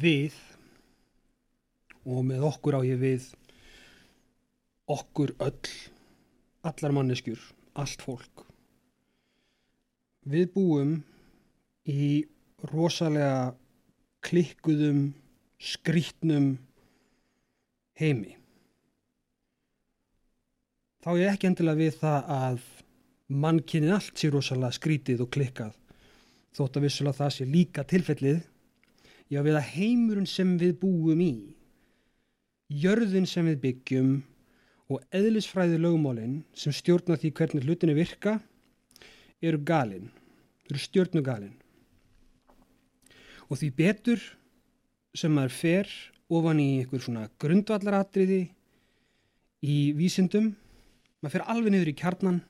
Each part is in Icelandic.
við og með okkur á ég við okkur öll allar manneskjur, allt fólk. Við búum í rosalega klikkuðum skrítnum heimi. Þá er ekki endilega við það að mannkynið allt sé rosalega skrítið og klikkað þótt að vissulega það sé líka tilfellið já við að heimurinn sem við búum í jörðin sem við byggjum og eðlisfræði lögmálinn sem stjórna því hvernig hlutinu virka eru galinn, eru stjórnugalinn og því betur sem maður fer ofan í einhver svona grundvallaratriði í vísindum maður fer alveg niður í kjarnan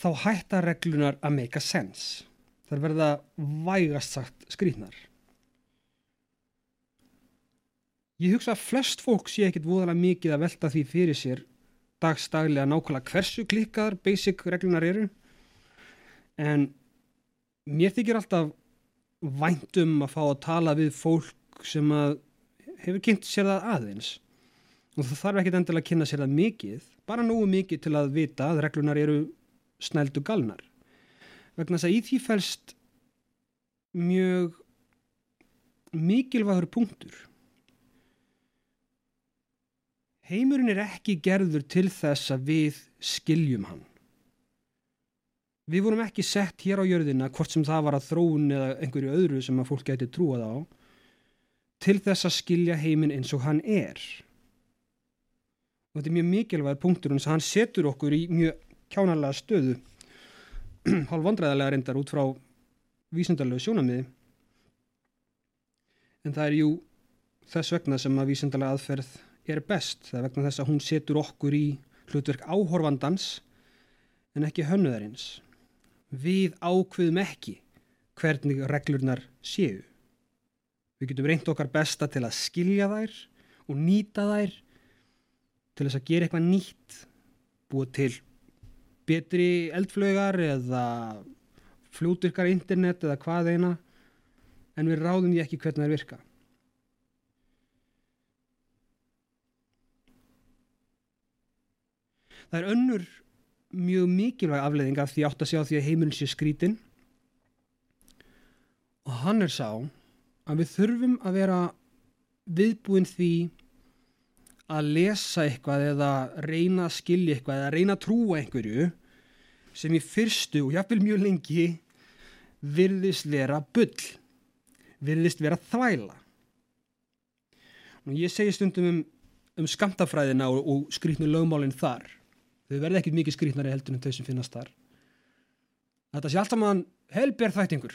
þá hættar reglunar að make a sense þar verða vægast sagt skrýtnar. Ég hugsa að flest fólk sé ekkit voðalega mikið að velta því fyrir sér dagstaglega nákvæmlega hversu klikkaðar basic reglunar eru. En mér þykir alltaf væntum að fá að tala við fólk sem að hefur kynnt sér það aðeins. Og það þarf ekkit endilega að kynna sér það mikið bara nógu mikið til að vita að reglunar eru snældu galnar vegna þess að í því fælst mjög mikilvægur punktur Heimurinn er ekki gerður til þess að við skiljum hann. Við vorum ekki sett hér á jörðina, hvort sem það var að þróun eða einhverju öðru sem að fólk geti trúað á, til þess að skilja heiminn eins og hann er. Og þetta er mjög mikilvæg punktur, að hann setur okkur í mjög kjánarlega stöðu, hálf vandræðarlega reyndar út frá vísendalögu sjónamiði. En það er jú þess vegna sem að vísendalega aðferð er best. Það er vegna þess að hún setur okkur í hlutverk áhorfandans en ekki hönnuðarins. Við ákveðum ekki hvernig reglurnar séu. Við getum reynd okkar besta til að skilja þær og nýta þær til þess að gera eitthvað nýtt búið til betri eldflögar eða fljóturkar internet eða hvað eina en við ráðum því ekki hvernig þær virka. Það er önnur mjög mikilvæg afleðing af því átt að sjá því að heimilin sé skrítin og hann er sá að við þurfum að vera viðbúin því að lesa eitthvað eða reyna að skilja eitthvað eða reyna að trúa einhverju sem í fyrstu og jáfnvel mjög lengi virðist vera bull virðist vera þvæla. Og ég segi stundum um, um skamtafræðina og, og skrítnu lögmálinn þar. Þau verða ekkit mikið skrítnari heldur en þau sem finnast þar. Þetta sé allt saman helber þættingur.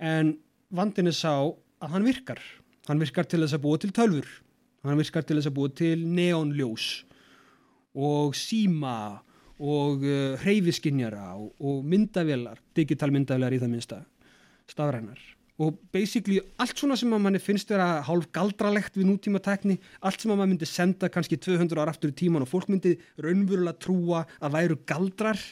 En vandin er sá að hann virkar. Hann virkar til þess að búa til tölfur hann virkar til þess að búa til neonljós og síma og uh, hreyfiskinjara og, og myndavelar digital myndavelar í það minsta stafrænar. Og basically allt svona sem að manni finnst vera hálf galdralegt við nútíma tekni, allt sem að mann myndi senda kannski 200 ára aftur í tíman og fólk myndi raunverulega trúa að væru galdrar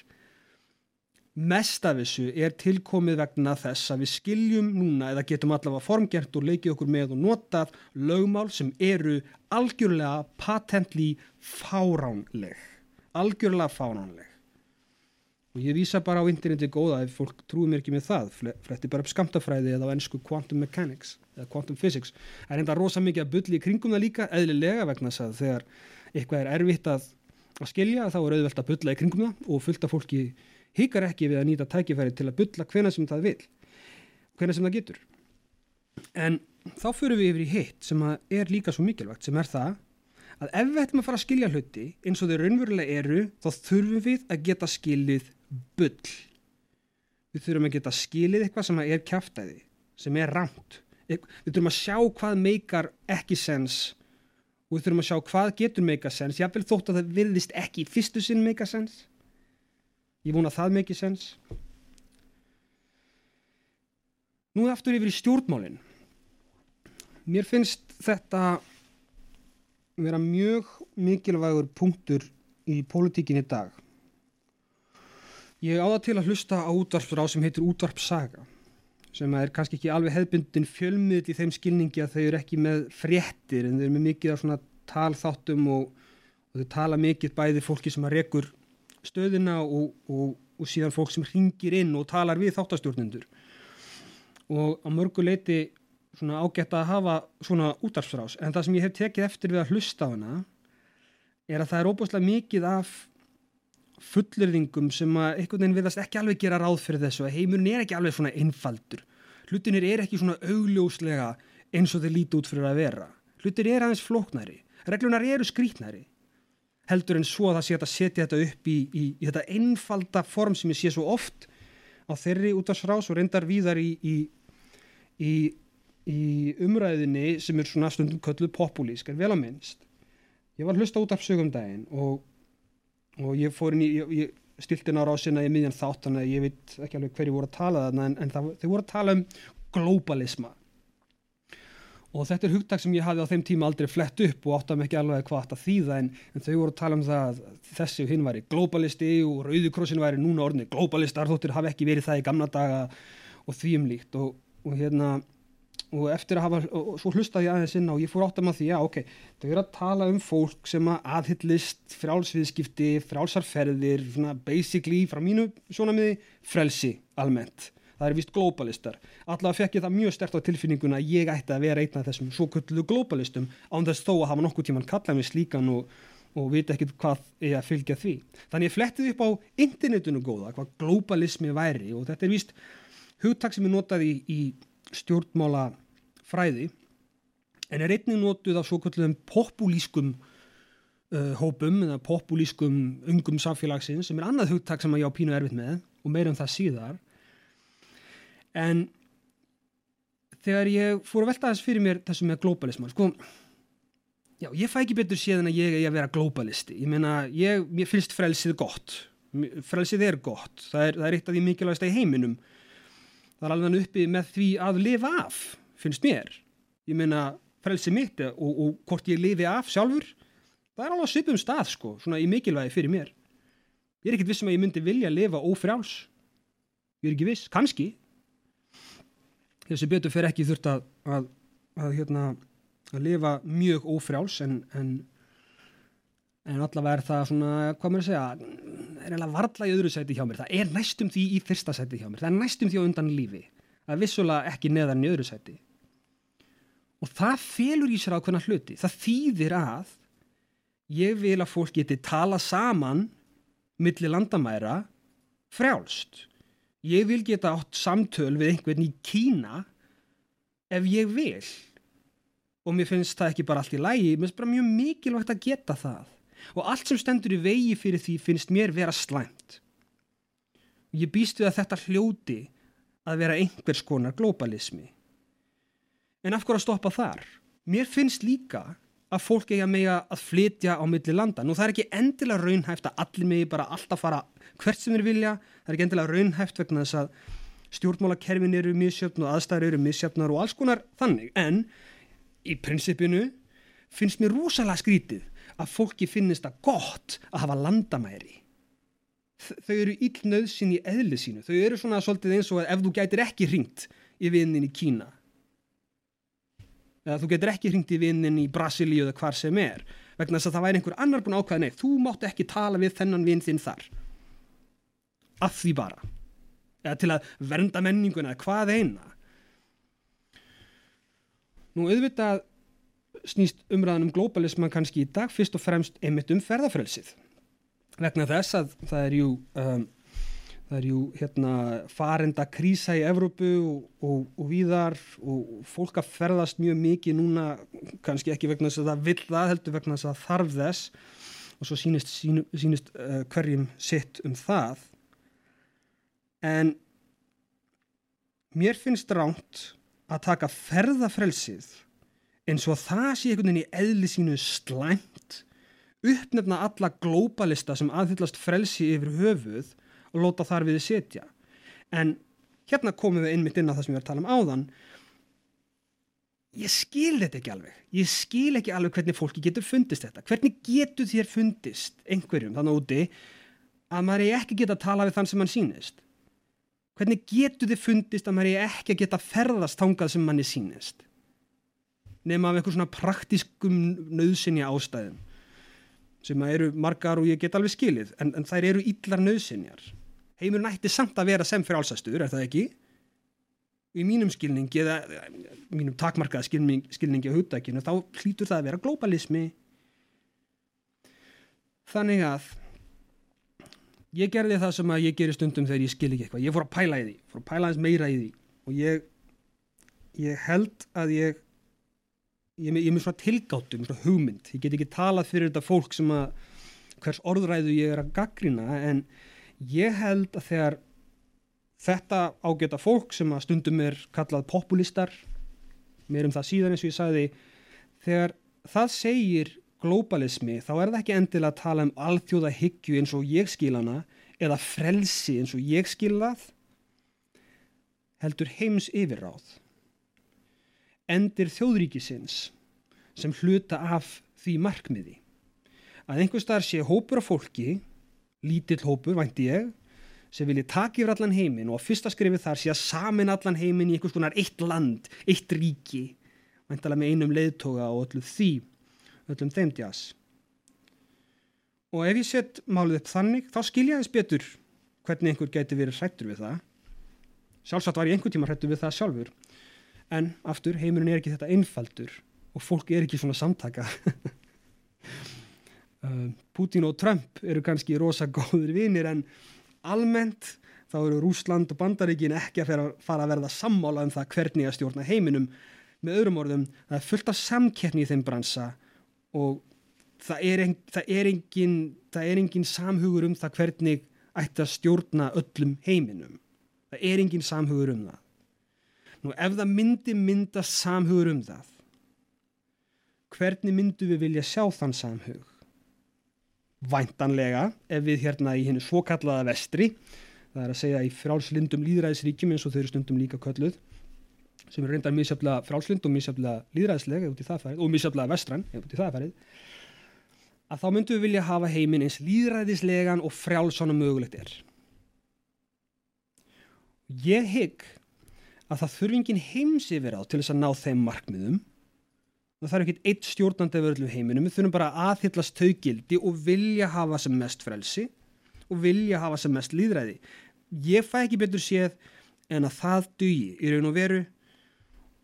mest af þessu er tilkomið vegna þess að við skiljum núna eða getum allavega formgert og leikið okkur með og notað lögmál sem eru algjörlega patently fáránleg algjörlega fáránleg og ég vísa bara á interneti góða ef fólk trúi mér ekki með það. Fletti bara upp skamtafræði eða á ennsku quantum mechanics eða quantum physics. Er enda rosa mikið að bulli í kringum það líka eðlilega vegna þess að þegar eitthvað er erfitt að, að skilja þá er auðvelt að bulla í kringum það og fullt af fólki hikar ekki við að nýta tækifæri til að bulla hvena sem það vil hvena sem það getur. En þá fyrir við yfir í hitt sem er líka svo mikilvægt sem er það að ef við ætlum að fara að skilja hluti eins og þau raunverulega eru þá þurfum við að geta skilið bull. Við þurfum að geta skilið eitthvað sem er kæftæði, sem er rámt við þurfum að sjá hvað meikar ekki sens og við þurfum að sjá hvað getur meika sens. Vil þótt að það virðist ekki fyrstu sinn meika sens. Ég vona að það meiki sens. Nú aftur yfir í stjórnmálin. Mér finnst þetta vera mjög mikilvægur punktur í pólitíkin í dag. Ég áða til að hlusta á útvarpsrá sem heitir Útvarpsaga sem er kannski ekki alveg hefðbundin fjölmiðl í þeim skilningi að þau eru ekki með fréttir en þau eru með mikið af svona talþáttum og, og þau tala mikið bæði fólki sem að rekur stöðina og, og, og síðan fólk sem ringir inn og talar við þáttastjórnendur. Og á mörgu leiti svona ágætt að hafa svona útarfsrás en það sem ég hef tekið eftir við að hlusta á hana er að það er óbúslega mikið af fullurðingum sem að einhvern veginn viðast ekki alveg gera ráð fyrir þessu að heimurinn er ekki alveg svona einfaldur. Hlutinir er ekki svona augljóslega eins og þeir líti út fyrir að vera. Hlutir er aðeins flóknari. Reglunar eru skrítnari heldur en svo að það sé að setja þetta upp í, í, í þetta einfalda form sem ég sé svo oft á þeirri útvarsrás og reyndar víðar í, í umræðinni sem er svona stundum kölluð populísk er vel að minnst. Ég var hlust á út af sögum daginn og og ég fór inn í, ég, ég stilti nára á sinna í miðjan þátt þannig að ég veit ekki alveg hverju voru að tala þarna en, en það, þau voru að tala um globalisma og þetta er hugtak sem ég hafi á þeim tíma aldrei flett upp og áttam ekki alveg hvað þetta þýða en, en þau voru að tala um það að þessi hinn væri globalisti og Rauðikrossin væri núna orðinni globalistar þóttir hafi ekki verið það í gamla daga og því um líkt. Og, og hérna og eftir að hafa, og svo hlustaði ég aðeins inn og ég fór átt að maður því, já ok, þau eru að tala um fólk sem að aðhyllist frálsviðskipti, frálsarferðir basically, frá mínu svona miði, frelsi almennt. Það er vist globalistar, allavega fekk ég það mjög stert á tilfinninguna að ég ætti að vera einn af þessum svo kullu globalistum án þess þó að hafa nokkuð tíman kallað með slíkan og, og vita ekkit hvað ég að fylgja því. Þannig ég flettið upp á internetinu góða hvað globalismi væri og þetta er vist hugtak sem er notað í, í stjórnmála fræði en er einnig notuð af svo kallum populískum uh, hópum eða populískum ungum samfélagsins sem er annað hugtak sem að ég á pínu erfitt með og meira um það síðar. En þegar ég fór að velta þess fyrir mér þessu með globalisman sko já, ég fæ ekki betur séðan að ég er að vera globalisti ég meina, ég, ég finnst frelsið gott. Frelsið er gott. Það er, það er eitt af því mikilvægast í heiminum það er alveg uppi með því að lifa af, finnst mér. Ég meina frelsi mitt og, og hvort ég lifi af sjálfur það er alveg svipum stað sko svona í mikilvægi fyrir mér. Ég er ekkert vissum að ég myndi vilja lifa ófrjáls. Ég er ekki viss, kannski. Þessi betur fyrir ekki þurft að að, að, hérna, að lifa mjög ófrjáls en, en en allavega er það svona, hvað maður að segja er eiginlega varla í öðru sæti hjá mér. Það er næstum því í fyrsta sæti hjá mér. Það er næstum því á undan lífi. Það er vissulega ekki neðan í öðru sæti. Og það felur í sér ákveðna hluti. Það þýðir að ég vil að fólk geti tala saman millir landamæra frjálst. Ég vil geta átt samtöl við einhvern í Kína ef ég vil. Og mér finnst það ekki bara allt í lægi mér finnst bara mjög mikilvægt að geta það og allt sem stendur í vegi fyrir því finnst mér vera slæmt. Ég býst við að þetta hljóti að vera einhvers konar globalismi. En af hverju að stoppa þar? Mér finnst líka að fólk eiga með að flytja á milli landa. Nú það er ekki endilega raunhæft að allir megi bara alltaf fara hvert sem þeir vilja. Það er ekki endilega raunhæft vegna þess að stjórnmálakerfin eru misjöfn og aðstæður eru misjöfnar og alls konar þannig. En í prinsipinu finnst mér rosalega skrítið að fólki finnist það gott að hafa landamæri. Þau eru íllnöðsinn í eðli sínu. Þau eru svona svolítið eins og að ef þú gætir ekki hringt í vinnin í Kína. Eða þú gætir ekki hringt í vinnin í Brasilíu eða hvar sem er. Vegna þess að það væri einhver annar búin ákvæða nei, þú mátt ekki tala við þennan vinn þinn þar. Af því bara. Eða til að vernda menninguna eða hvað eina. Nú auðvitað snýst umræðan um globalisman kannski í dag fyrst og fremst einmitt um ferðafrelsið. Vegna þess að það er jú um, það er jú hérna farenda krísa í Evrópu og, og, og víðar og fólk að ferðast mjög mikið núna kannski ekki vegna þess að það vill það heldur vegna þess að þarf þess. Og svo sínist, sínu, sínist uh, hverjum sitt um það. En mér finnst ránt að taka ferðafrelsið eins og það sé einhvern veginn í eðli sínu slæmt uppnefna alla glóbalista sem aðhyllast frelsi yfir höfuð og lóta þar við setja en hérna komum við einmitt inn á það sem við erum að tala um áðan. Ég skil þetta ekki alveg. Ég skil ekki alveg hvernig fólki getur fundist þetta. Hvernig getur þér fundist einhverjum þannig úti að maður er ekki geta að tala við þann sem mann sínist hvernig getur þið fundist að maður er ekki að geta ferðast þangað sem manni sínist nema af eitthvað svona praktiskum nöðsynja ástæðum sem eru margar og ég get alveg skilið en, en þær eru illar nöðsynjar heimur nætti samt að vera sem fyrir allsastur er það ekki? Í mínum skilningi eða mínum takmarkaða skilning, skilningi á hugdækinu þá hlýtur það að vera globalismi þannig að ég gerði það sem að ég gerir stundum þegar ég skil ekki eitthvað. Ég fór að pæla í því, fór að pæla eins meira í því. Og ég ég held að ég ég er með svona tilgáttum, svona hugmynd. Ég get ekki talað fyrir þetta fólk sem að hvers orðræðu ég er að gaggrina en ég held að þegar þetta ágæta fólk sem að stundum er kallað populistar mér um það síðan eins og ég sagði þegar það segir globalismi þá er það ekki endilega að tala um alþjóða hyggju eins og ég skil hana eða frelsi eins og ég skil það heldur heims yfirráð endir þjóðríkisins sem hluta af því markmiði. Að einhver starf sé hópur af fólki lítill hópur, vænti ég sem vilji taka yfir allan heiminn og á fyrsta skrifið þar sé að samin allan heiminn í einhvers konar eitt land, eitt ríki væntalega með einum leiðtoga og öllu því, öllum þeim djas og ef ég sett málið upp þannig, þá skilja þess betur hvernig einhver geti verið hrættur við það. Sjálfsagt var ég einhver tíma hrættur við það sjálfur en aftur, heimurinn er ekki þetta einfaldur og fólk er ekki svona samtaka. Uh, Putin og Trump eru kannski rosa góður vinir en almennt þá eru Rúsland og Bandaríkin ekki að fara að verða sammála um það hvernig að stjórna heiminum. Með öðrum orðum, það er fullt af samkeppni í þeim bransa og það er, en, það er engin það er engin samhugur um það hvernig ætti að stjórna öllum heiminum. Það er engin samhugur um það nú ef það myndi mynda samhugur um það hvernig myndu við vilja sjá þann samhug? Væntanlega ef við hérna í hennu svokallaða vestri það er að segja í frálslindum líðræðisríkjum eins og þau eru stundum líka kölluð sem er reyndar mísjaflega frálslind og mísjaflega líðræðislega og mísjaflega vestran að þá myndum við vilja hafa heiminn eins líðræðislegan og frálsana mögulegt er. Ég hygg að það þurfi engin heims yfir á til þess að ná þeim markmiðum það þarf ekkert eitt stjórnandi af öllu heiminum, við þurfum bara að aðhyllast taugildi og vilja hafa sem mest frelsi og vilja hafa sem mest líðræði. Ég fæ ekki betur séð en að það dugi í raun og veru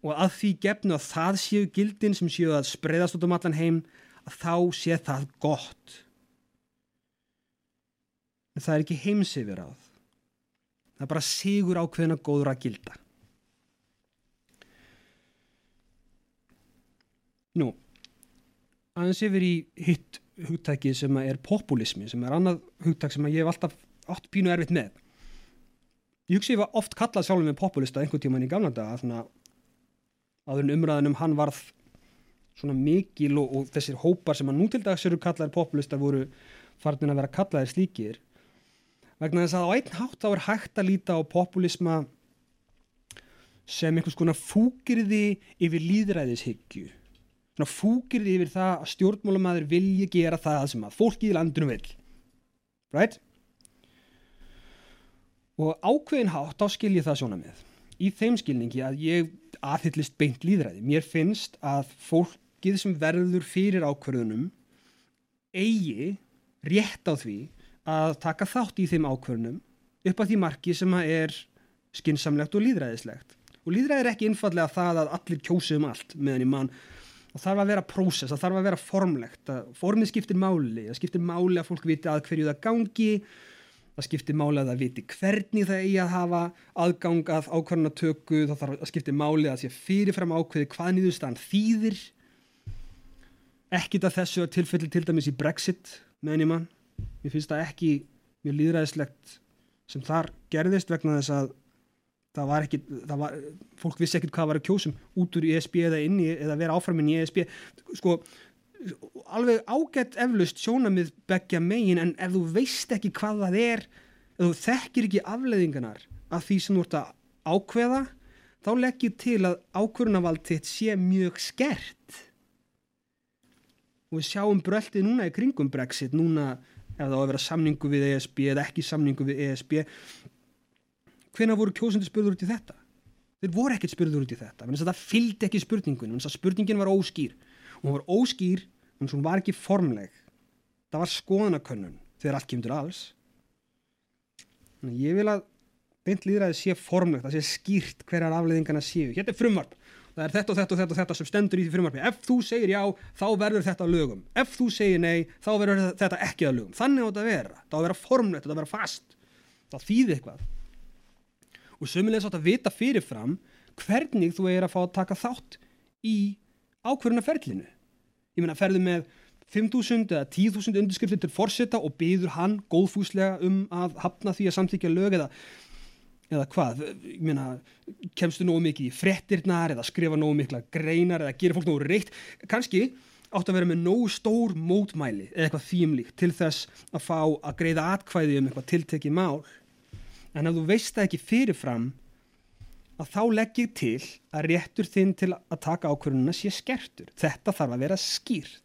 og að því gefnu að það séu gildin sem séu að spreyðast út um allan heim að þá sé það gott. En það er ekki heimsifir áð. Það er bara sigur ákveðina góður að gilda. Nú, aðeins yfir í hitt hugtæki sem er populismi, sem er annað hugtæk sem ég hef alltaf átt pínu erfitt með. Ég hugsi ég var oft kallað sjálfur með populista einhvern tíman í gamla daga, svona aður umræðinum hann varð svona mikil og, og þessir hópar sem að nú til dags eru kallaðir populistar voru farnir að vera kallaðir slíkir. Vegna þess að á einn hátt þá er hægt að líta á populisma sem einhvers konar fúkirði yfir líðræðishyggju svona fúkir yfir það að stjórnmálamæður vilji gera það sem að fólki í landinu vil right? Og ákveðin hátt þá skil ég það svona með í þeim skilningi að ég aðhyllist beint líðræði mér finnst að fólkið sem verður fyrir ákverðunum eigi rétt á því að taka þátt í þeim ákverðunum upp að því marki sem að er skinsamlegt og líðræðislegt og líðræði er ekki einfallega það að allir kjósi um allt meðan í mann það þarf að vera prósess, það þarf að vera formlegt. Að formið skiptir máli, það skiptir máli að fólk viti að hverju það gangi það skiptir máli að það viti hvernig það eigi að hafa aðgang að ákvarðanatöku, það þarf að skiptir máli að sé fyrirfram ákveði hvað nýðustan þýðir. Ekkit að þessu tilfelli til dæmis í Brexit meðan ég mann, ég finnst það ekki mjög líðræðislegt sem þar gerðist vegna þess að það var ekki, það var, fólk vissi ekkert hvað var að kjósum út úr ESB eða inn í eða vera áframin í ESB sko, alveg ágætt eflust sjónamið begja megin en ef þú veist ekki hvað það er ef þú þekkir ekki afleðinganar af því sem þú ert að ákveða þá leggjur til að ákvörunavald þitt sé mjög skert. Og við sjáum bröltið núna í kringum Brexit núna ef það á að vera samningu við ESB eða ekki samningu við ESB hvena voru kjósendur spurður út í þetta þeir voru ekkert spurður út í þetta þess að það fylgdi ekki spurningunum menn þess að spurningin var óskýr og hún var óskýr en hún var ekki formleg það var skoðanakönnun þegar allt kemur alls Þannig að ég vil að beint líðræði sé formlegt, það sé skýrt hverjar afleiðingarna séu. Hérna er frumvarp. Það er þetta og þetta og þetta og þetta sem stendur í því frumvarpi. Ef þú segir já, þá verður þetta lögum. Ef þú segir nei, þá verður þetta ekki að lögum. Þannig á þetta að vera. Það á að vera formlegt, þetta á að vera fast. Það þýði eitthvað. Og sömulegis átt að vita fyrirfram hvernig þú er að fá að taka þátt í ákverðunarferlinu. Ég meina, ferðu með 5.000 eða 10.000 undirskriftir til forsetta og byður hann góðfúslega um að hafna því að samþykja lög eða, eða hvað, ég meina kemstu nógu mikið í frettirnar eða skrifa nógu mikla greinar eða gera fólk nógu reitt, kannski átt að vera með nógu stór mótmæli eða eitthvað þýmlíkt til þess að fá að greiða atkvæði um eitthvað tiltekið mál en ef þú veist það ekki fyrirfram að þá legg ég til að réttur þinn til að taka ákvörðununa sé skertur. Þetta þarf að vera skýrt.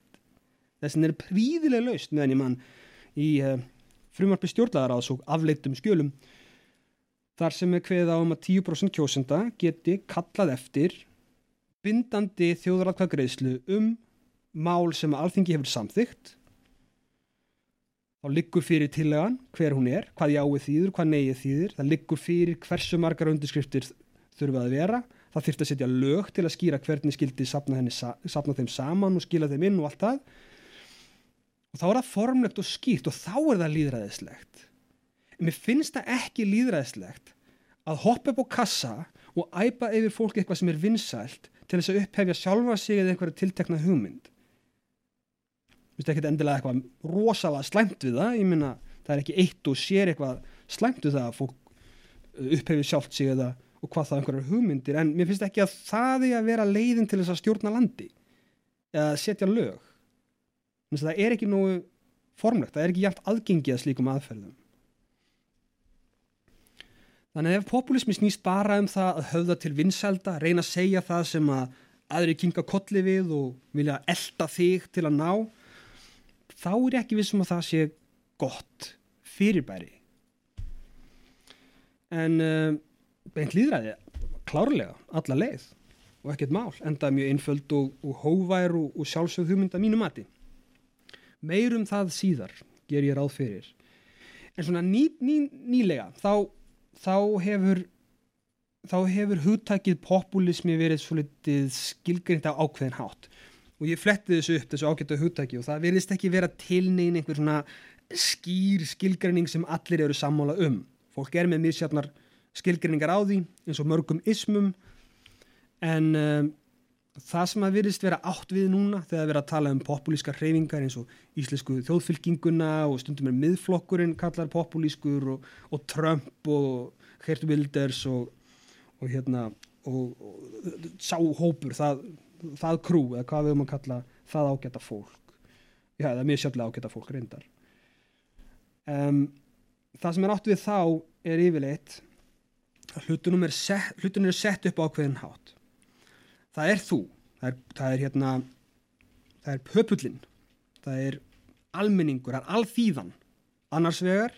Þessin er príðilega laust meðan ég mann í uh, frumarpi stjórnlaðaráðs og afleitum skjölum þar sem er kveða um að 10% kjósenda geti kallað eftir bindandi þjóðratkvæðgreðslu um mál sem alþingi hefur samþygt þá liggur fyrir tillagan hver hún er, hvað jáið þýður, hvað neyið þýður það liggur fyrir hversu margar undirskriftir þurfa að vera. Það þurft að setja lög til að skýra hvernig skildi sapna, henni, sapna þeim saman og skila þeim inn og allt það. Og þá er það formlegt og skýrt og þá er það líðræðislegt en mér finnst það ekki líðræðislegt að hoppa upp á kassa og æpa yfir fólki eitthvað sem er vinsælt til þess að upphefja sjálfa sig eða einhverja tiltekna hugmynd Finnst ekki endilega eitthvað rosalega slæmt við það, ég minna það er ekki eitt og sér eitthvað slæmt við það að fólk uh, upphefja sjálft sig eða og hvað það einhverjar hugmyndir. En mér finnst ekki að það er að vera leiðin til þess að stjórna landi eða setja lög. Það er ekki nógu formlegt, það er ekki jægt aðgengið að slíkum aðferðum. Þannig að ef populismi snýst bara um það að höfða til vinsælda, reyna að segja það sem að aðri kinga kolli við og vilja elda þig til að ná þá er ekki vissum að það sé gott fyrirbæri. En uh, beint líðræði klárlega, alla leið og ekkert mál, enda mjög einföld og, og hóvær og, og sjálfsögð hugmynda mínu mati. Meirum það síðar ger ég ráð fyrir. En svona ný, ný, nýlega þá, þá hefur þá hefur hugtækið populismi verið svolítið skilgrind á ákveðin hátt og ég fletti þessu upp þessu ágættu hugtæki og það verðist ekki vera tilnein einhver svona skýr skilgrinning sem allir eru sammála um. Fólk er með misjafnar skilgrinningar á því eins og mörgum ismum. En um, það sem að virðist vera átt við núna þegar við erum að tala um populískar hreyfingar eins og íslensku þjóðfylkinguna og stundum er miðflokkurinn kallar populískur og, og Trump og Gert Wilders og, og hérna og, og sáhópur það, það krú eða hvað við höfum að kalla það ágæta fólk. Já það er mjög sjálflega ágæta fólk reyndar. Um, það sem er átt við þá er yfirleitt að hlutunum er sett, hlutunum er sett upp á ákveðin hátt. Það er þú það er, það er hérna það er pöpullin það er almenningur, það er alþýðan annars vegar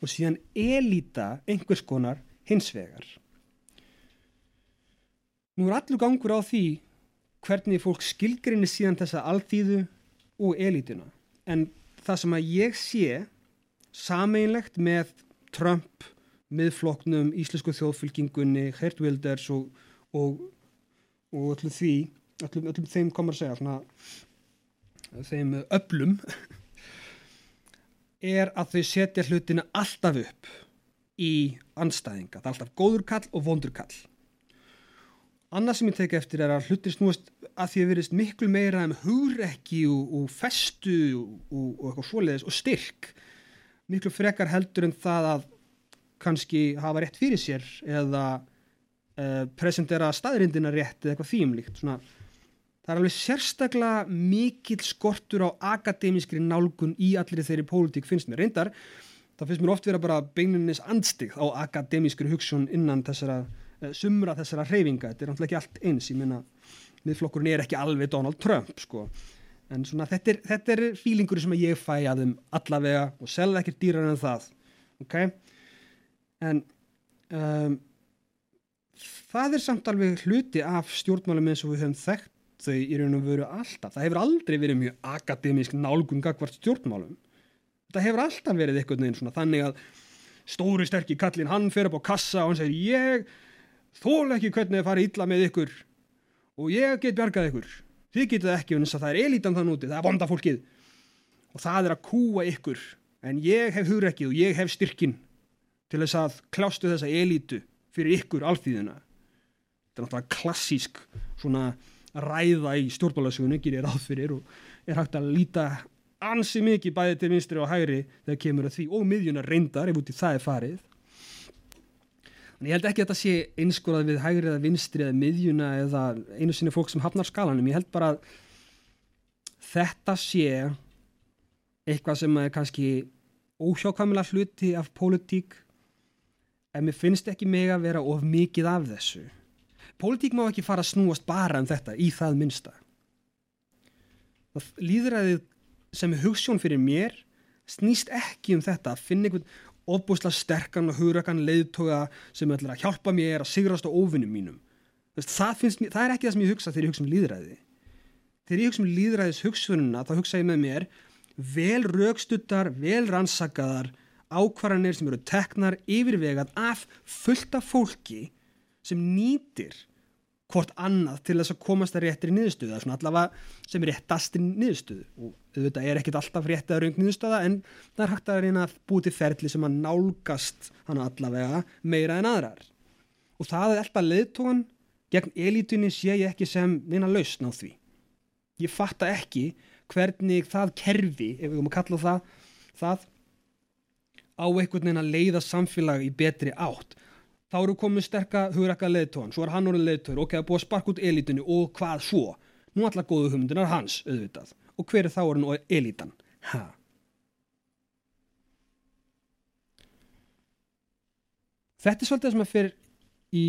og síðan elita einhvers konar hins vegar. Nú er allur gangur á því hvernig fólk skilgrinni síðan þessa alþýðu og elituna en það sem að ég sé sameinlegt með Trump miðfloknum, íslensku þjóðfylkingunni Gert Wilders og, og og öllum því öllum, öllum þeim komur að segja svona þeim öllum er að þau setja hlutinu alltaf upp í anstæðinga, það er alltaf góður kall og vondur kall annað sem ég teki eftir er að hlutir snúast að því að verðist miklu meira um hugrekki og, og festu og, og eitthvað svoleiðis og styrk. Miklu frekar heldur en það að kannski hafa rétt fyrir sér eða uh, presentera staðrindina rétt eða eitthvað þýmlíkt svona það er alveg sérstaklega mikill skortur á akademískri nálgun í allir þeirri pólitík finnst mér. Reyndar, það finnst mér oft vera bara beinunis andstig á akademískri hugsun innan þessara sumra þessara hreyfinga, þetta er náttúrulega ekki allt eins. Ég minna, miðflokkurinn er ekki alveg Donald Trump sko. En svona þetta er, þetta er fílingur sem ég fæ að þeim allavega og selða ekkert dýrar en það ok? En um, það er samt alveg hluti af stjórnmálum eins og við höfum þekkt þau í raun og veru alltaf. Það hefur aldrei verið mjög akademísk nálgun gagvart stjórnmálum. Það hefur alltaf verið eitthvað neins svona þannig að stóri sterkir kallin hann fer upp á kassa og hann segir ég þól ekki hvernig það fari illa með ykkur. Og ég get bjargað ykkur. Þið getið ekki þess að það er elítan þann úti það er bonda fólkið. Og það er að kúa ykkur. En ég hef hugrekkið og ég hef styrkin til þess að klástu þessa elítu fyrir ykkur alþýðina þetta er náttúrulega klassísk svona ræða í stjórnbálasögunni gerir ráð fyrir og er hægt að líta ansi mikið bæði til vinstri og hægri þegar kemur að því og miðjunar reyndar ef út í það er farið en ég held ekki að þetta sé einskorað við hægri eða vinstri eða miðjuna eða einu sinni fólk sem hafnar skalanum ég held bara að þetta sé eitthvað sem er kannski óhjákvæmulega hluti af pólitík en mér finnst ekki mig að vera of mikið af þessu Pólitík má ekki fara að snúast bara um þetta í það minnsta. Líðræðið sem er hugssjón fyrir mér snýst ekki um þetta að finna einhvern ofbúslega sterkan og hugrakan leiðtoga sem ætlar að hjálpa mér að sigrast á ofinnum mínum. Það, mér, það er ekki það sem ég hugsa þegar ég hugsa um líðræði. Þegar ég hugsa um líðræðis hugsununa þá hugsa ég með mér vel raukstuttar, vel rannsakaðar ákvarðanir sem eru teknar yfirvegað af fullta fólki sem nýtir hvort annað til þess að komast að réttri er svona allavega sem réttastri niðurstöðu. Og auðvitað er ekkit alltaf rétt að raung niðurstöða en það er hægt að reyna að búti ferli sem að nálgast hann allavega meira en aðrar. Og það er alltaf leðtógan gegn elitunni sé ég ekki sem neina lausn á því. Ég fatta ekki hvernig það kerfi, ef við komum að kalla það það á einhvern veginn að leiða samfélag í betri átt þá eru komið sterka hugrakka leðtóðan, svo er hann orðið leðtóður, ok, það er búið að sparka út elitinu og hvað svo? Nú allar góðu hugmyndinar hans, auðvitað. Og hver er þá orðin og elitan? Hæ? Þetta er svolítið sem að fyrir í,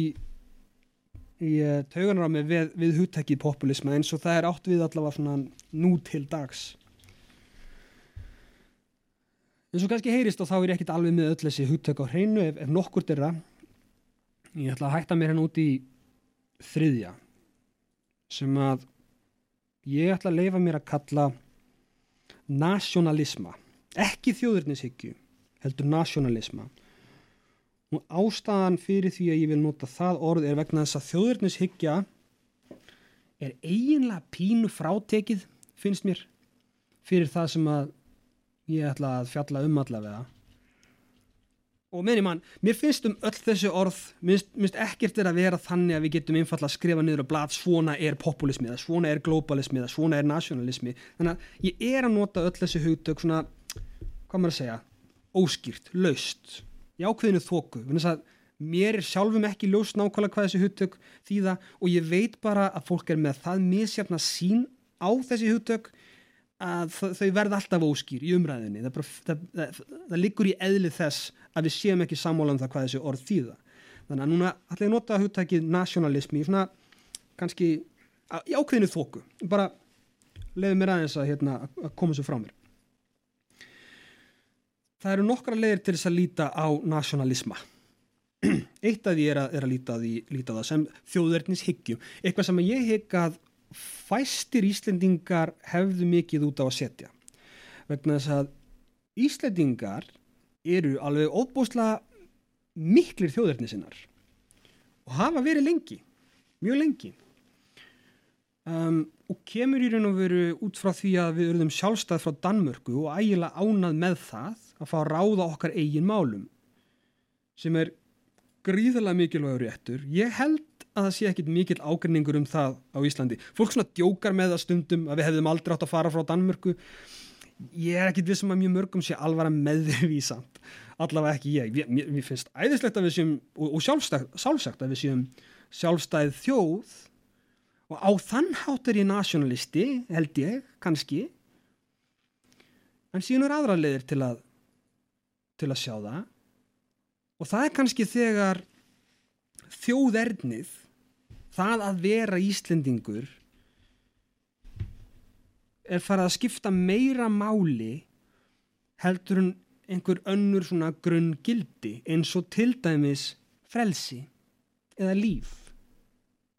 í uh, tauganar á mig við, við hugtækið populisma eins og það er átt við allavega svona nú til dags. En svo kannski heyrist og þá er ég ekkit alveg með öll þessi hugtæk á hreinu ef, ef nokkur það ég ætla að hætta mér hérna út í þriðja sem að ég ætla að leifa mér að kalla nationalisma ekki þjóðurnishyggju heldur nationalisma og ástæðan fyrir því að ég vil nota það orð er vegna þess að þjóðurnishyggja er eiginlega pínu frátekið finnst mér fyrir það sem að ég ætla að fjalla um allavega og meðni mann, mér finnst um öll þessu orð minnst, minnst ekkert er að vera þannig að við getum einfalla að skrifa niður á blad svona er populismi, eða svona er globalismi eða svona er nationalismi, þannig að ég er að nota öll þessu hugtök svona hvað maður að segja, óskýrt laust, í ákveðinu þóku mér er sjálfum ekki laust nákvæmlega hvað þessu hugtök þýða og ég veit bara að fólk er með það misjafna sín á þessi hugtök að þau verða alltaf óskýr í umræðinni það, bara, það, það, það liggur í eðli þess að við séum ekki sammála um það hvað þessi orð þýða. Þannig að núna ætla ég að nota hugtækið nationalismi í svona kannski í ákveðinu þóku bara leiði mér aðeins að, hérna, að koma svo frá mér. Það eru nokkra leiðir til þess að líta á nationalisma eitt af því er að, er að líta, því, líta það sem þjóðverðnis higgjum eitthvað sem ég higg að fæstir Íslendingar hefðu mikið út á að setja. Vegna þess að Íslendingar eru alveg óbúslega miklir þjóðverðni sinnar og hafa verið lengi mjög lengi. Um, og kemur í raun og veru út frá því að við erum sjálfstæð frá Danmörku og ægilega ánað með það að fá að ráða okkar eigin málum sem er gríðarlega mikilvægur réttur. Ég held að það sé ekkit mikil ágrinningur um það á Íslandi. Fólk svona djókar með það stundum að við hefðum aldrei átt að fara frá Danmörku. Ég er ekkit við sem um að mjög mörgum sé alvara meðvísamt allavega ekki ég, mér, mér finnst æðislegt að við séum og, og sjálfsagt að við séum sjálfstæð þjóð. Og á þann hátt er ég nationalisti held ég, kannski. En síðan er aðra leðir til að til að sjá það. Og það er kannski þegar þjóðernið það að vera Íslendingur er farið að skipta meira máli heldur en einhver önnur svona grunn gildi eins og til dæmis frelsi eða líf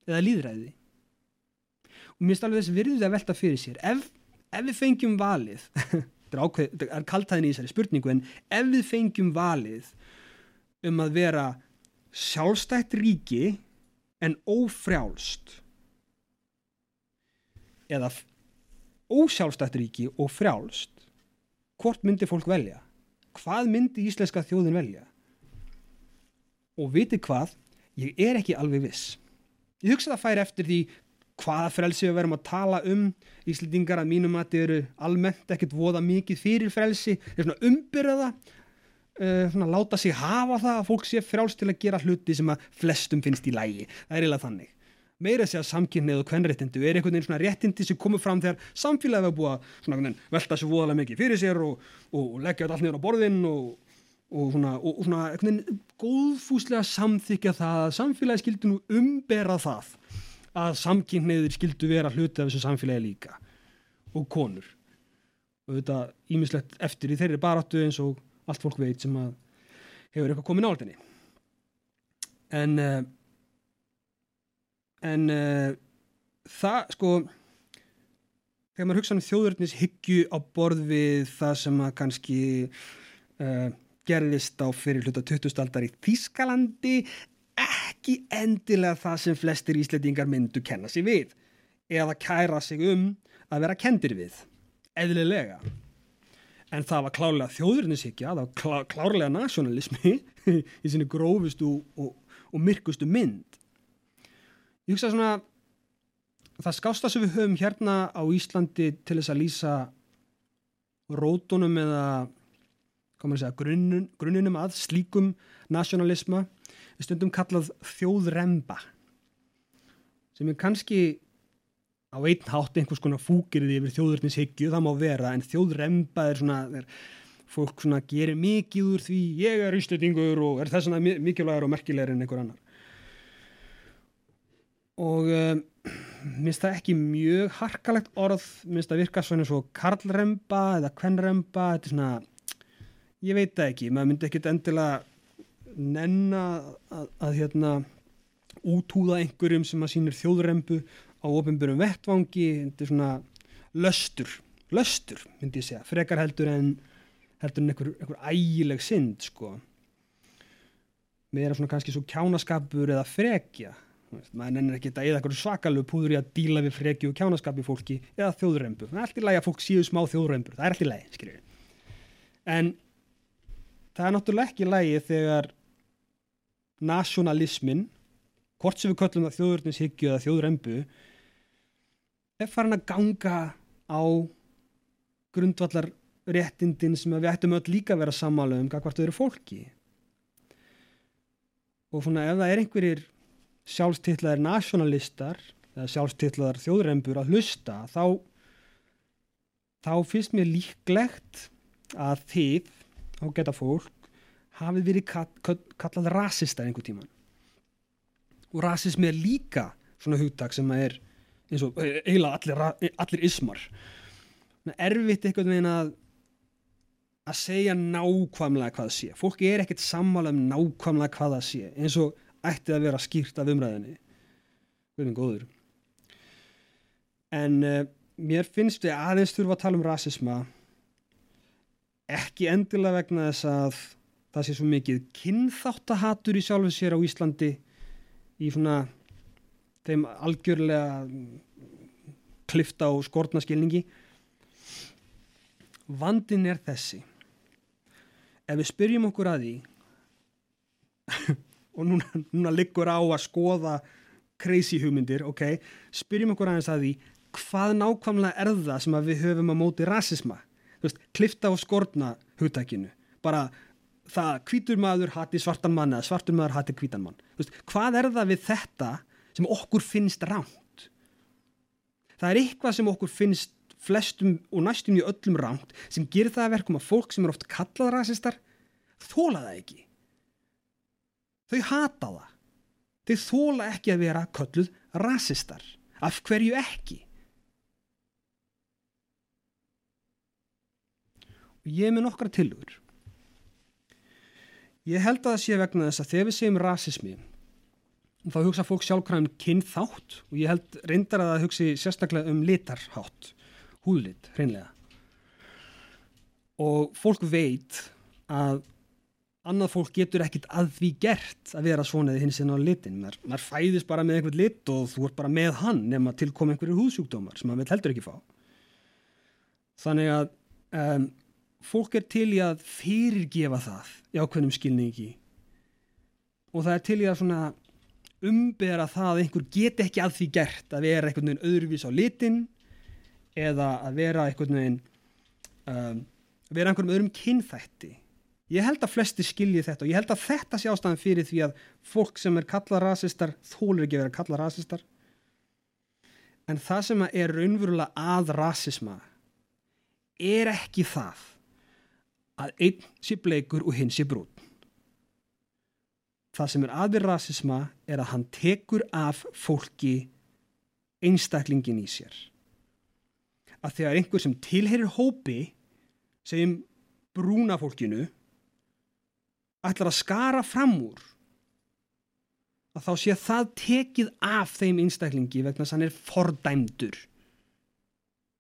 eða líðræði og mér finnst alveg þess virðið að velta fyrir sér. Ef, ef við fengjum valið þetta er, kaltaðin í þessari spurningu en ef við fengjum valið um að vera sjálfstætt ríki en ófrjálst. Eða ósjálfstætt ríki og frjálst. Hvort myndi fólk velja? Hvað myndi íslenska þjóðin velja? Og viti hvað? Ég er ekki alveg viss. Ég hugsa það færi eftir því hvaða frelsi við verum að tala um. Íslendingar að mínum að þið eru almennt ekkert voða mikið fyrir frelsi. Þeir svona umbyrða uh, láta sig hafa það að fólk sé frjáls til að gera hluti sem að flestum finnst í lægi það er eiginlega þannig. Meira að segja samkynnið og kvennréttindu er einhvern veginn svona réttindi sem komur fram þegar samfélagið var búið að svona, velta sér voðalega mikið fyrir sér og, og leggja allt niður á borðin og, og svona, og, svona einhvern veginn góðfúslega samþykja það að samfélagið skildi nú umbera það að samkynniðir skildu vera hluti af þessu samfélagi líka og konur. Og þetta ímislegt eftir í þeirri baráttu eins og allt fólk veit sem að hefur eitthvað komið náldinni en uh, en uh, það sko þegar maður hugsa um þjóðurnis hyggju á borð við það sem að kannski uh, gerðist á fyrir hluta 20. aldar í Þískalandi ekki endilega það sem flestir íslendingar myndu kenna sig við eða kæra sig um að vera kendir við eðlilega en það var klárlega þjóðurnishyggja það var klá, klárlega nationalismi í sinni grófustu og, og myrkustu mynd. Ég hugsa svona það skásta sem við höfum hérna á Íslandi til þess að lýsa rótunum eða segja, grunnun, grunnunum að slíkum nationalisma er stundum kallað þjóðremba sem er kannski á einn hátt einhvers konar fúkirði yfir þjóðurnishyggju, það má vera en þjóðremba er svona er, fólk svona gerir mikið úr því ég er ístötingur og er þess að mikilvægur og merkilegur en einhver annar. Og um, minnst það ekki mjög harkalegt orð minnst það virka svona svo karlremba eða kvennremba þetta er svona, ég veit það ekki maður myndi ekkit endilega nenna að, að hérna útúða einhverjum sem að sínir þjóðrembu á ofinbjörnum vettvangi þetta er svona löstur löstur myndi ég segja, frekar heldur en heldur en einhver, einhver ægileg synd sko. Með er svona kannski svo kjánaskapur eða frekja maður nennir ekki að eða svakalega púður í að díla við freki og kjánaskapi fólki eða þjóðrömbur, það er alltaf lægi að fólk síðu smá þjóðrömbur, það er alltaf lægi, skiljur en það er náttúrulega ekki lægi þegar nationalismin hvort sem við köllum það þjóðurnishyggju eða þjóðrömbu er farin að ganga á grundvallar réttindin sem við ættum öll líka að vera samála um hvað hvort þau eru fólki. Og svona ef það er einhverjir sjálfstillaðir nationalistar eða sjálfstillaðar þjóðrembur að hlusta þá þá finnst mér líklegt að þið á geta fólk hafið verið kallað rasistar einhver tíman og rasismi er líka svona hugtak sem er eins og eiginlega allir, allir ismar. Erfitt einhvern veginn að að segja nákvæmlega hvað það sé. Fólki er ekkert sammála um nákvæmlega hvað það sé eins og ætti að vera skýrt af umræðinni verðin góður. En uh, mér finnst við aðeins þurfa að tala um rasisma ekki endilega vegna þess að það sé svo mikið kynþáttahatur í sjálfu sér á Íslandi í svona þeim algjörlega klifta og skortna skilningi. Vandin er þessi. Ef við spyrjum okkur að því og núna, núna liggur á að skoða crazy hugmyndir, ok spyrjum okkur aðeins að því hvað nákvæmlega er það sem við höfum að móti rasisma, þú veist, klifta og skortna hugtækinu, bara það hvítur maður hati svartan mann eða svartur maður hati hvítan mann. Veist, hvað er það við þetta sem okkur finnst ránt það er eitthvað sem okkur finnst flestum og næstum í öllum ránt sem gerir það að verkum að fólk sem er oft kallað rasistar þóla það ekki Þau hata það. Þau þóla ekki að vera kölluð rasistar. Af hverju ekki? Og ég er með nokkra tilugur. Ég held að það sé vegna þess að þegar við segjum rasismi þá hugsa fólk sjálfkvæm kynþátt og ég held reyndar að það hugsi sérstaklega um litarhátt, húðlit, hreinlega. Og fólk veit að annað fólk getur ekkit að því gert að vera svona eða hins inn á litin. Mar, maður fæðist bara með einhvern lit og þú ert bara með hann nema tilkom einhverju húðsjúkdómar sem maður heldur ekki fá. Þannig að um, fólk er til í að fyrirgefa það í ákveðnum skilningi og það er til í að svona umbera það að einhver get ekki að því gert að vera einhvern veginn öðruvís á litin eða að vera einhvern veginn um, vera einhverjum öðrum kynþætti. Ég held að flesti skilji þetta og ég held að þetta sé ástæðan fyrir því að fólk sem er kallað rasistar þólur ekki að vera kallað rasistar. En það sem er raunverulega að rasisma er ekki það að einn sé bleikur og hinn sé brún það sem er aðvið rasisma er að hann tekur af fólki einstaklingin í sér. Að þegar einhver sem tilherir hópi segjum brúna fólkinu ætlar að skara fram úr að þá sé það tekið af þeim einstaklingi vegna þess að hann er fordæmdur.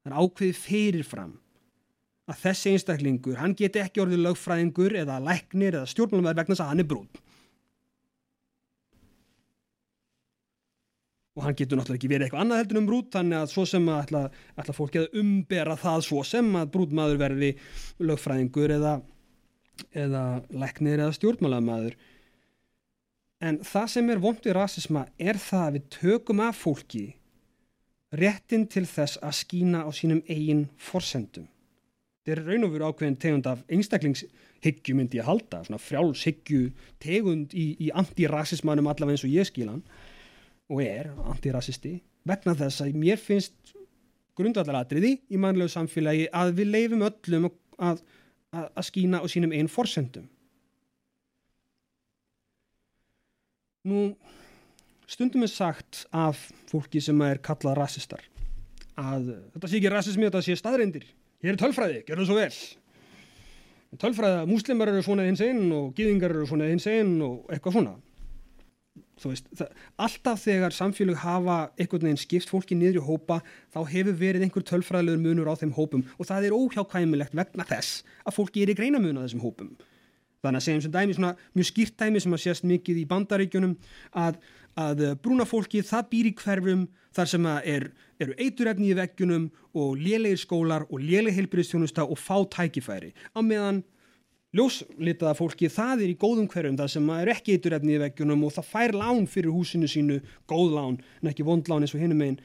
Það er ákveðið fyrirfram að þessi einstaklingur hann geti ekki orðið lögfræðingur eða læknir eða stjórnmálumæður vegna þess að hann er brún og hann getur náttúrulega ekki verið eitthvað annað heldur um brút þannig að svo sem að ætla, ætla fólki að umbera það svo sem að brútmaður verði lögfræðingur eða, eða leknir eða stjórnmálamaður en það sem er vondið rasisma er það að við tökum af fólki réttin til þess að skína á sínum eigin forsendum. Þetta er raun og veru ákveðin tegund af einstaklingshyggju myndi ég halda, svona frjálshyggju tegund í, í antirasismanum allavega eins og ég skilan og er antirasisti vegna þess að mér finnst grundvallaratriði í mannlegu samfélagi að við leifum öllum að, að, að skína á sínum einn forsendum. Nú, stundum er sagt af fólki sem er kallað rasistar að þetta sé ekki rasismi, þetta sé staðreindir. Hér er tölfræði, gerðu svo vel. Tölfræði að múslimar eru svona hins einn og gýðingar eru svona hins einn og eitthvað svona. Veist, það, alltaf þegar samfélög hafa einhvern veginn skipt fólki niður í hópa þá hefur verið einhver tölfræðilegur munur á þeim hópum og það er óhjákvæmilegt vegna þess að fólki er í greina mun á þessum hópum. Þannig að segjum sem dæmi svona mjög skýrt dæmi sem að sést mikið í bandaríkjunum að, að brúna fólki það býr í hverfum þar sem er, eru eiturefni í veggjunum og lélegir skólar og léleg heilbyrðistjónusta og fá tækifæri. Á meðan ljóslitaða fólki það er í góðum hverjum það sem er ekki eiturefni í veggjunum og það fær lán fyrir húsinu sínu góð lán en ekki vond lán eins og hinnum einn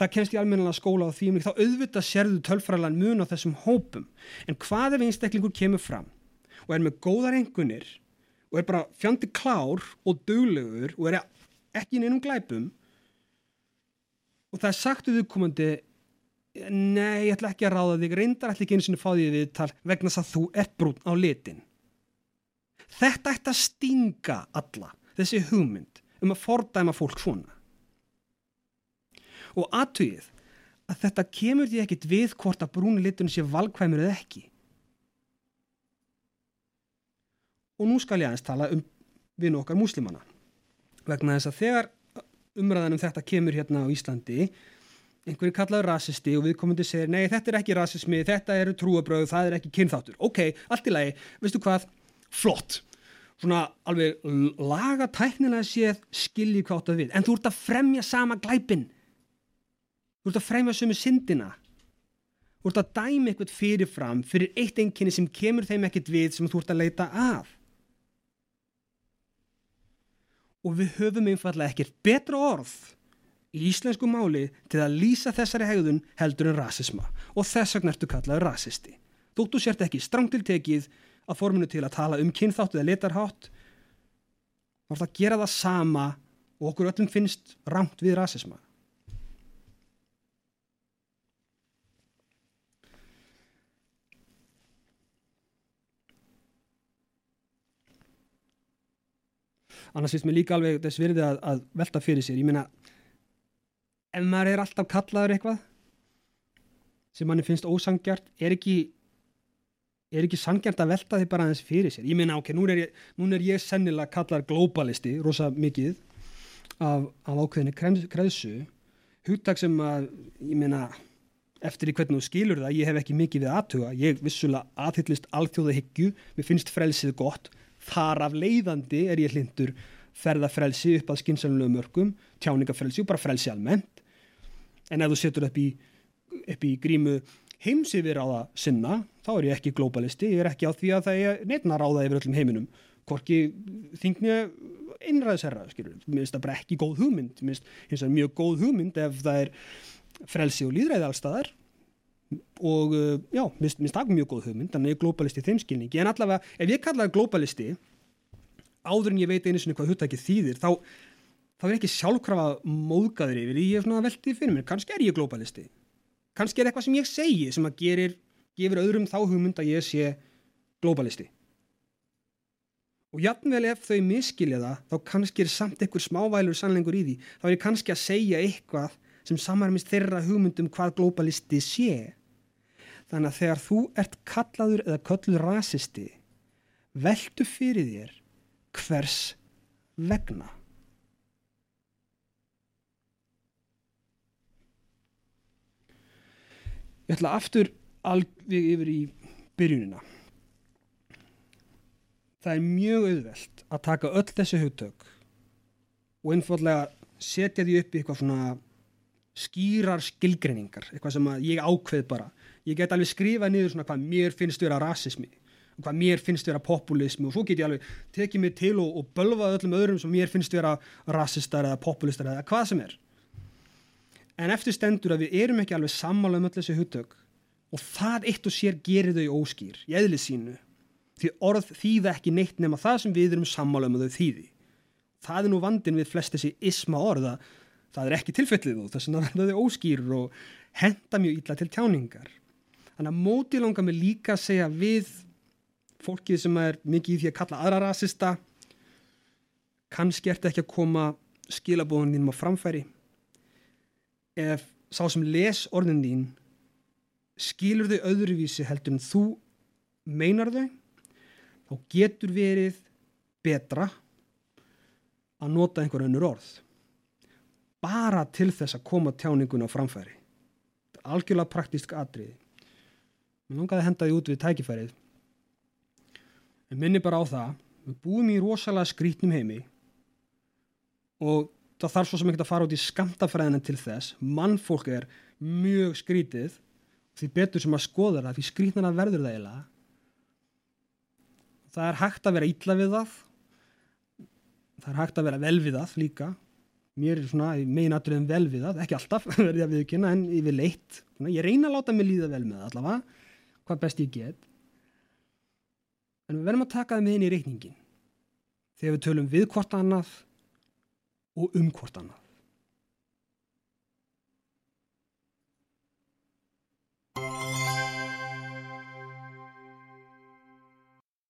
það kemst í almennilega skóla á því þá auðvitað sérðu tölfræðlan mun á þessum hópum. En hvað ef einstaklingur kemur fram og er með góðar engunir og er bara fjandi klár og döglegur og er ekki inn einum glæpum og það er sagt auðvitað nei, ég ætla ekki að ráða þig. Reyndar ætla ekki eins og fá því við tal vegna þess að þú ert brún á litin. Þetta ætti að stinga alla, þessi hugmynd um að fordæma fólk svona. Og aðtögið að þetta kemur því ekkit við hvort að brúni litunum sé valkvæmur eða ekki. Og nú skal ég aðeins tala um við nokkar múslimana. Vegna þess að þegar umræðanum þetta kemur hérna á Íslandi einhverju kallaður rasisti og viðkomandi segir nei þetta er ekki rasismi, þetta eru trúabröð það er ekki kynþáttur, ok, allt í lagi. Veistu hvað, flott. Svona alveg laga tæknilega séð skilji hvað það við. En þú ert að fremja sama glæpin þú ert að fremja sömu syndina. Þú ert að dæmi eitthvað fyrirfram fyrir eitt enginni sem kemur þeim ekkit við sem þú ert að leita að. Og við höfum einfallega ekkert betra orð í íslensku máli til að lýsa þessari hegðun heldur en rasisma og þess vegna ertu kallaður rasisti. Þóttu sért ekki strangtiltekið að forminu til að tala um kynþátt eða letarhátt þá er það að gera það sama og okkur öllum finnst rámt við rasisma. Annars finnst mér líka alveg þess virði að, að velta fyrir sér. Ég meina ef maður er alltaf kallaður eitthvað sem manni finnst ósangjart er ekki er ekki sangjart að velta því bara aðeins fyrir sér? Ég meina ok, nú er ég, núna er ég sennilega kallar globalisti, rosa mikið af, af ákveðinni kreðsu hugtak sem að ég meina eftir í hvernig þú skilur það, ég hef ekki mikið við aðtuga, ég vissulega aðhyllist alþjóða hyggju, mér finnst frelsið gott. Þar af leiðandi er ég hlindur ferðafrelsi upp að skynnsamlegu mörgum, tjáningafrelsi og bara frelsi almennt en ef þú setur upp í, upp í grímu heims yfir á það sinna þá er ég ekki globalisti, ég er ekki á því að það er neitna ráða yfir öllum heiminum. Hvorki þingni einræðisherra, skilur, mér finnst það bara ekki góð hugmynd, mér finnst það mjög góð hugmynd ef það er frelsi og líðræði allstaðar og uh, já, mér finnst það mjög góð hugmynd, þannig að ég er globalisti þeim skilningi, en allavega, ef ég kallaði globalisti áður en ég veit einu sinni hvað hugtækið þýðir, þá þá er ekki sjálfkrafa móðgæður yfir ég er svona veldið fyrir mér, kannski er ég globalisti kannski er eitthvað sem ég segi sem að gerir, gefur öðrum þá hugmynd að ég sé globalisti og jafnvel ef þau miskilja það, þá kannski er samt einhver smávælur sannlengur í því. Þá er ég kannski að segja eitthvað sem samarmist þeirra hugmyndum hvað globalisti sé. Þannig að þegar þú ert kallaður eða kölluð rasisti veldu fyrir þér hvers vegna Ég ætla aftur alveg yfir í byrjunina. Það er mjög auðvelt að taka öll þessi hugtök og einfallega setja því upp í eitthvað svona skýrar skilgreiningar, eitthvað sem ég ákveð bara. Ég get alveg skrifað niður svona hvað mér finnst vera rasismi hvað mér finnst vera populismi og svo get ég alveg tekið mig til og, og bölvað öllum öðrum sem mér finnst vera rasistar eða populistar eða hvað sem er en eftir stendur að við erum ekki alveg sammála um öll þessi hugtök. Og það eitt og sér gerir þau óskýr í eðli sínu. Því orð þýða ekki neitt nema það sem við erum sammála um þau þýði. Það er nú vandin við flest þessi isma orða. Það er ekki tilfellið þú þess að verða þau óskýr og henda mjög illa til tjáningar. Þannig að móti langar mig líka að segja við fólkið sem er mikið í því að kalla aðra rasista. Kannski ert ekki að koma skilabóðunum á framfæri ef sá sem les orðin þín skilur þau öðruvísi heldur en þú meinar þau þá getur verið betra að nota einhver önnur orð. Bara til þess að koma tjáningun á framfæri. Þetta er algjörlega praktísk atriði. Mér langaði að henda því út við tækifærið. En minni bara á það við búum í rosalega skrítnum heimi og það þarf svo sem ekki að fara út í skamtafræðina til þess. Mannfólk er mjög skrítið því betur sem að skoða það því skrítnana verður það eiginlega. Það er hægt að vera ítla við það. Það er hægt að vera vel við það líka. Mér er svona meinatriðum vel við það ekki alltaf verði að viðkynna en yfir leitt. Ég reyna að láta mig líða vel með það allavega hvað best ég get. En við verðum að taka það með inn í reikningin þegar við tölum við hvort annað og um hvort annað